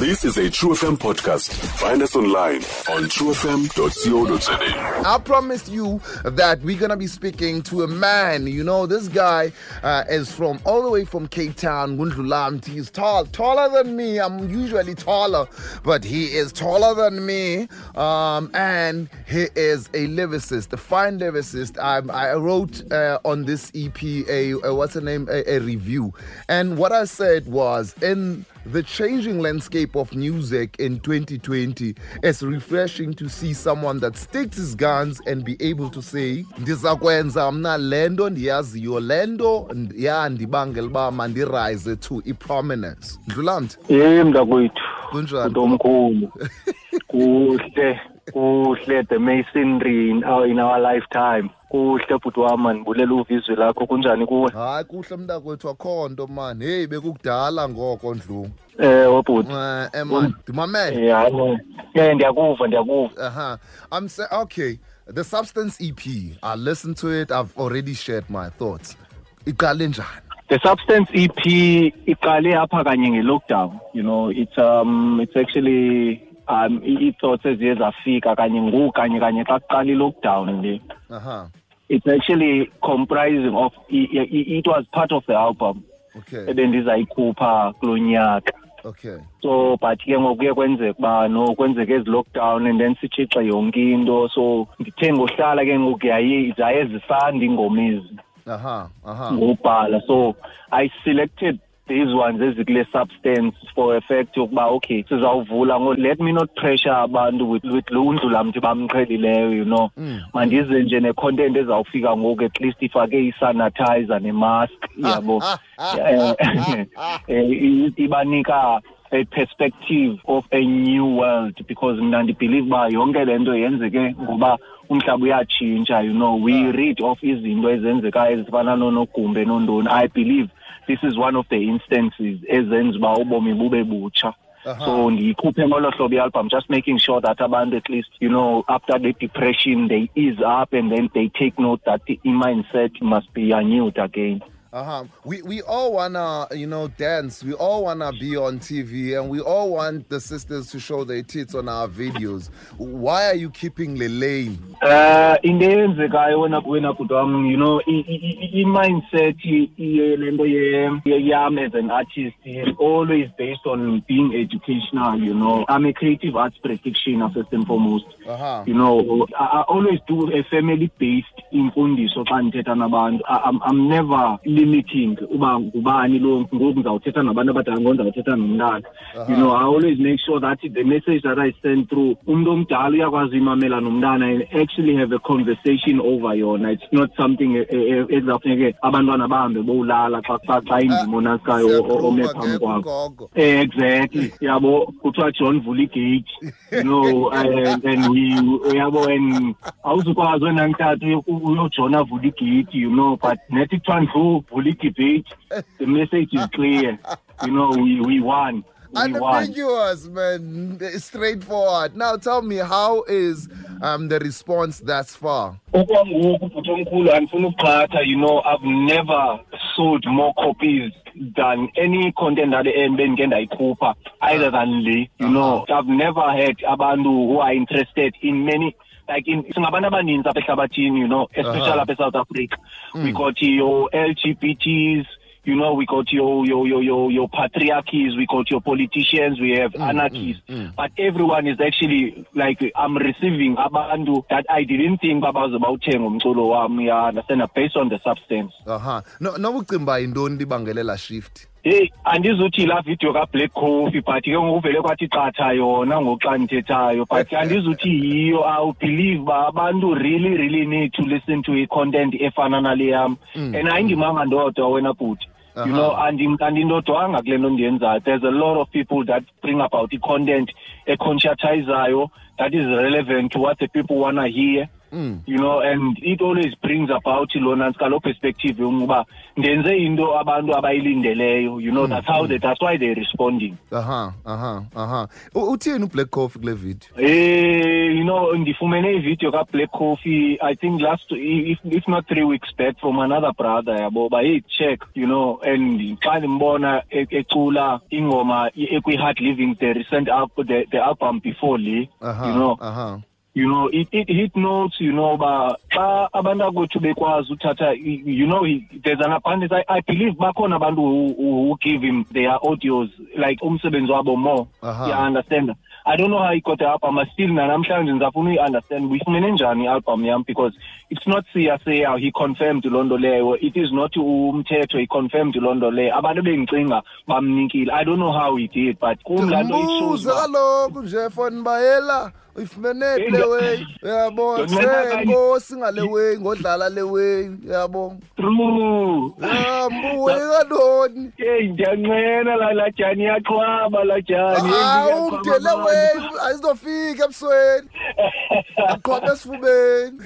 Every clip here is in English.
This is a True FM podcast. Find us online on truefm.co.za. I promised you that we're gonna be speaking to a man. You know, this guy uh, is from all the way from Cape Town, Gundlulamti. He's tall, taller than me. I'm usually taller, but he is taller than me. Um, and he is a lyricist, a fine lyricist. I, I wrote uh, on this EP a, a what's the name a, a review, and what I said was in the changing landscape of music in 2020 it's refreshing to see someone that sticks his guns and be able to say ndizakwenza mna le nto ndiyaziyo le nto yandibangela uba mandirise to i-prominence ndlulamthi Hey mntakwethu. kunjani Nto omkhulu. Kuhle. Kuhle the masonry in our, in our lifetime. Kuhle bhuti wami ndibulela uvizwe lakho kunjani kuwe? hayi kuhle mntakwethu akho nto mani heyi bekukudala ngoko ndlu Eh wabhuti. um eman ndimamele Eh hayi. Eh ndiyakuva ndiyakuva. I'm saying, okay, the Substance EP, I listened to it, I've already shared my thoughts. Iqale njani? The Substance EP iqale apha kanye nge-lockdown. You know, it's um it's actually um i-thoughts eziye zafika kanye ngoku kanye kanye xa kuqala i-lockdown le. Uh-huh. It's actually comprising of i- i- it was part of the album Okay. ebendizayikhupha kulo nyaka. Okay. so but ke ngoku kuye kwenzeka uba no kwenzeka ezi lockdown and then sitshixe yonke into so ndithe ngohlala ke ngoku zaye zisanda iingoma ezi Uh-huh. Uh-huh. ngobhala so i selected these ones ezikule substance for a fact yokuba okay sizawuvula ngo let me not pressure abantu with, with lo undlulamthi bamqhelileyo you know Mm. mandize nje ne-content ezawufika ngoku at least ifake i-sanitizer nemask yabo ibanika a perspective of a new world because mna ndibhelieve uba yonke le nto yenzeke ngoba umhlaba uyatshintsha you know we Ah. read of izinto ezenzekayo ezifana noonogumbe nontoni i believe this is one of the instances ezenza uba ubomi bube butsha Uh-huh. so ndiyikhuphe ngolo hlobo i-album just making sure that abantu at least you know after the depression they ease up and then they take note that the mindset must be renewed again Uh-huh. We we all wanna, you know, dance. We all wanna be on TV and we all want the sisters to show their tits on our videos. Why are you keeping the lane? Uh into eyenzekayo wena wena bhuti wam you know i- i- i- i-mindset i- i- le nto ye- ye- yam as an artist is always based on being educational you know i'm a creative arts practitioner first and foremost Uh-huh. you know I, I always do a family based imfundiso xa ndithetha nabantu I, I'm, i'm never limiting uba ngubani lo ngoku ndizawuthetha nabantu abadala ngoku ndizawuthetha nomntana. You know i always make sure that the message that i send through umntu omdala uyakwazi uyimamela nomntana and actually have a conversation over yona. It's not something eh, eh, ekuzawufuneke abantwana bahambe bowulala xa xa indima onasikayo o- ome phambi kwakho. Eh, exactly. Yabo kuthiwa john vula igate you know and, and we yabo and awuzukwazi wena ntathu uyojona avula igate you know but nethi kuthiwa ndlu idebate the message is clear you know we, we won we won Unambiguous, man. Straightforward. Now tell me, how is um the response thus far? okwangoku bhuti omkhulu andifuna you know i've never sold more copies than any content that bendike ndayikhupha either than le you know i've never had abantu who are interested in many like in singabantu abaninzi apha ehlabathini you know especially apha eSouth Africa. We hmm. got your LGBTs you know we got your your your your, your patriarchies we got your politicians we have hmm, anarchists. Hmm, but everyone is actually like i'm receiving abantu that i didn't think babaze bawuthenga umculo wami ya understand based on the substance. Uh-huh. No nobucimba yintoni libangelela shift? Hey andizuthi laa video kablack coffee but ke ngoku vele kwathi qatha yona ngoxa ndithethayo but andizuthi yiyo i believe uba abantu really really need to listen to i-content efana nale yam and ayindimanga ndodwa wena bhuti you Aha. know andim- andindodwanga kule nto ndiyenzayo there's a lot of people that bring about i-content econscientizayo that is relevant to what the people wanna hear. You know and it always brings about lona ntsika lo perspective yokuba ndenze into abantu abayilindeleyo you know that's how they, that's why they're responding. Aha aha aha. U- uthini ublack coffee kule video? Eh, you know, ndifumene ivideo ka-Black Coffee, I think last, if, if not three weeks back from another brother yabo, ba hey, check, you know, and xa ndimbona e- ecula ingoma e- ekwi-Hard Living, the recent album, the, the album before le, aha you know, aha. You know it, it hit notes you know ba xa abantu akwethu bekwazi uthatha i- you know he, there's an abundance. I, i believe bakhona abantu who, who give him their audios like umsebenzi wabo more. Aha. yeah understand? I don't know how he got the album. But still nanamhlanje ndizafuna uyi-understand. Uyifumene njani i-album yam? Because it's not siyaseya he confirmed loo nto leyo. It is not umthetho he confirmed loo nto leyo. Abantu bengicinga bamnikile. I don't know how he did but kum laa nto it shows mbuze uba- kaloku nje fon bayela uyifumene phi le way. Yabo kanye- senkosi ngale way ngodlala le way. Yabo true. Ya mbuwe kantoni Hey ndiyanqena la la jani yaqhwaba la jani. Hawu ah, ngele way ayizofika ebusweni aqhwaba esifubeni.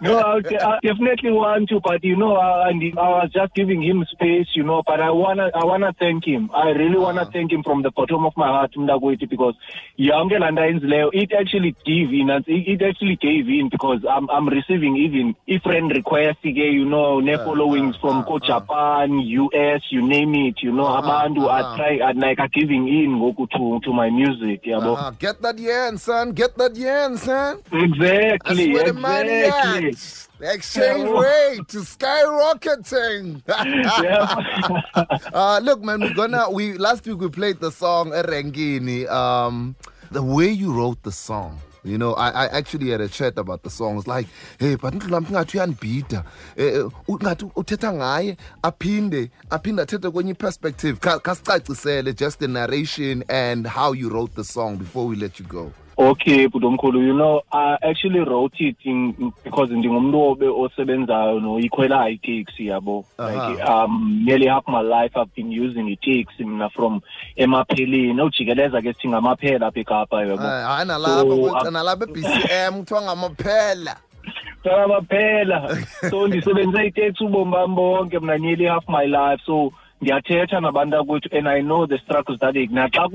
No I, I uh, definitely want to but you know I, and I was just giving him space you know but I wanna I wanna thank him. I really wanna ah. thank him from the bottom of my heart mntakwethu because yonke laa nto ayenzileyo it actually gave in and it actually gave in because I'm I'm receiving even i-friend request ke you know ne-followings uh, from uh, ko-Japan US you name it you know Uh-huh, abantu are uh-huh. try are like are giving in ngoku to to my music Yeah, Aha, get that yen son get that yen son Exactly. That's where the money exactly. The exchange rate is skyrocketing. Uh, look, man, we're gonna. We last week we played the song Erengini. Um, the way you wrote the song. You know, I, I actually had a chat about the song. It's like, hey, but ngathi uyanibhida eh ngathi uthetha ngaye aphinde aphinde athethe kwenye perspective Ka- kasicacisele just the narration and how you wrote the song before we let you go Okay, Budomkulu, you know, I actually wrote it in because ndingumuntu obe osebenzayo no ikhwela i-taxi yabo. Like um nearly half my life I've been using i-taxi mina from emapheleni ujikeleza ke sithi ngamaphela apha eKapa yabo. hayi nalapha um, nalapha e-bcm kuthiwa ngamaphela Ngamaphela. So ndisebenzise i-taxi ubomi bami bonke mina nearly half my life. So ndiyathetha nabantu akwethu and I know the struggles that they naxa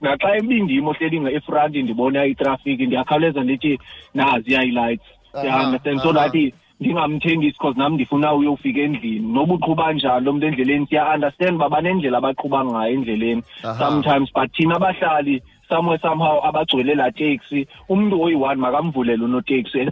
naxa ibindimo hleli nge- efront ndibona itraffic ndiyakhawuleza ndithi nazi i-lights Aha, yeah understand? So that ndingamthengisi because nam ndifuna uyofika endlini. Noba uqhuba njani lo mntu endleleni siya-understand uba banendlela abaqhuba ngayo endleleni sometimes but thina abahlali somewhere somehow abagcwele laa teksi umntu oyi-one makamvulele unoteksi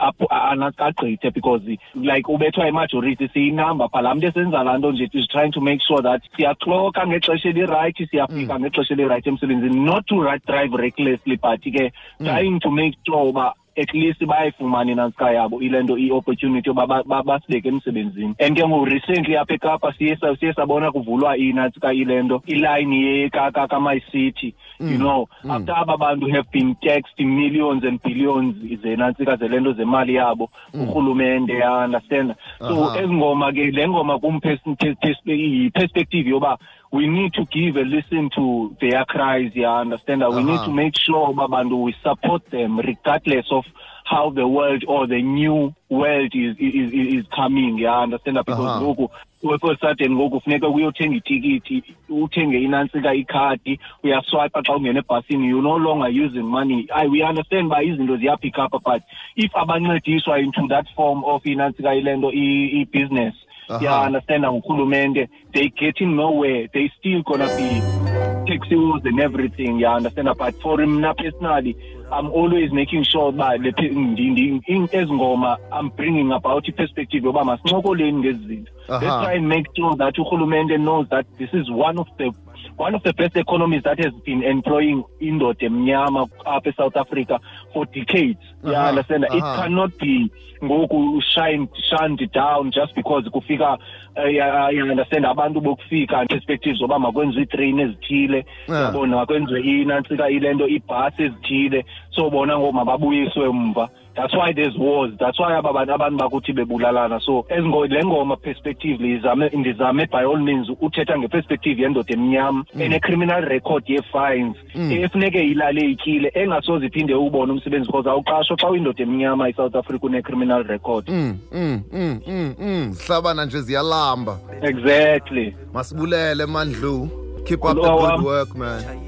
agqithe because like ubethwa imajority siyinamba pha laa mntu esenza laa nto nje is trying to make sure that siyakloka ngexesha elirayithi siyafika mm. ngexesha elirayithi emsebenzini not to drive recklessly but ke mm. trying to make sure uba at least bayayifumana inantsika yabo ile nto i-opportunity yoba ba- ba- basibeke emsebenzini. And ke ngoku recently apha ekapa siye siye sabona kuvulwa inantsika ile nto ilayini kamaycity you know. after aba bantu have been taxed millions and billions zenantsika zele nto zemali yabo urhulumente ya understand? So Aha. ezi ngoma ke le ngoma kum pers- pers- pers- yi-perspective yoba we need to give a listen to their cries yeah understand that. we need to uh-huh. make sure uba bantu we support them regardless of how the world or the new world is is is, is coming yeah understand because Aha. ngoku for sudden ngoku funeka uyothenga itikiti uthenge inantsika ikhadi uyaswipa xa ungena ebhasini you no longer using money I, we understand uba izinto ziyapick up but if abancediswa into that form of inantsika ile nto i-business Yeah understand ngurhulumente they getting nowhere. They still gonna be taxi wars and everything. Yeah understand but for mna personally i'm always making sure that le pe- ndi- ndi- in- ezi ngoma i'm bringing about masincokoleni ngezi zinto. Let's try and make sure that urhulumente knows that this is one of the one of the best economies that has been employing indoda emnyama apha eSouth Africa for decades. Yeah, Aha, understand? It aha. cannot be ngoku shined shunned down just because kufika uh, yeah, you understand abantu bokufika perspectives zoba makwenziwe itrain ezithile Yeah. yabona makwenziwe inantsika ile nto ibhasi ezithile so bona ngoku mababuyiswe umva that's why there's wars. That's why aba bantu abantu bakuthi bebulalana. So ezingo le ngoma perspective lizame ndizame by all means uthetha ngeperspective yendoda emnyama ene-criminal record ye-fines efuneke ilale ityile engasoze iphinde ubone umsebenzi because awuqashwa xa uyindoda emnyama i-south africa une-criminal record. Mm mm mm mm mm. Hlabana nje ziyalamba. Exactly. Masibulele mandlu. Keep up the Hello, good um, work man.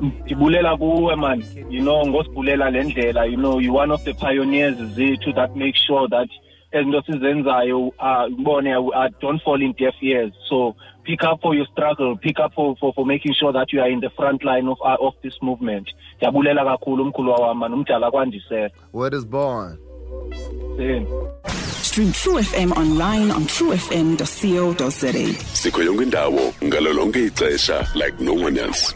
Ndibulela kuwe man. You know ngosibulela le ndlela. You know you one of the pioneers zethu that make sure that ezinto sizenzayo uh ubone uh, don't fall in deaf ears. So pick up for your struggle. Pick up for, for, for making sure that you are in the front line of, uh, of this movement. Ndiyabulela kakhulu umkhulu wawam man. Umdala kwandisela word is born? Same. Stream True FM online on truefm.co.za. sikho yonke indawo ngalo lonke ixesha like no one else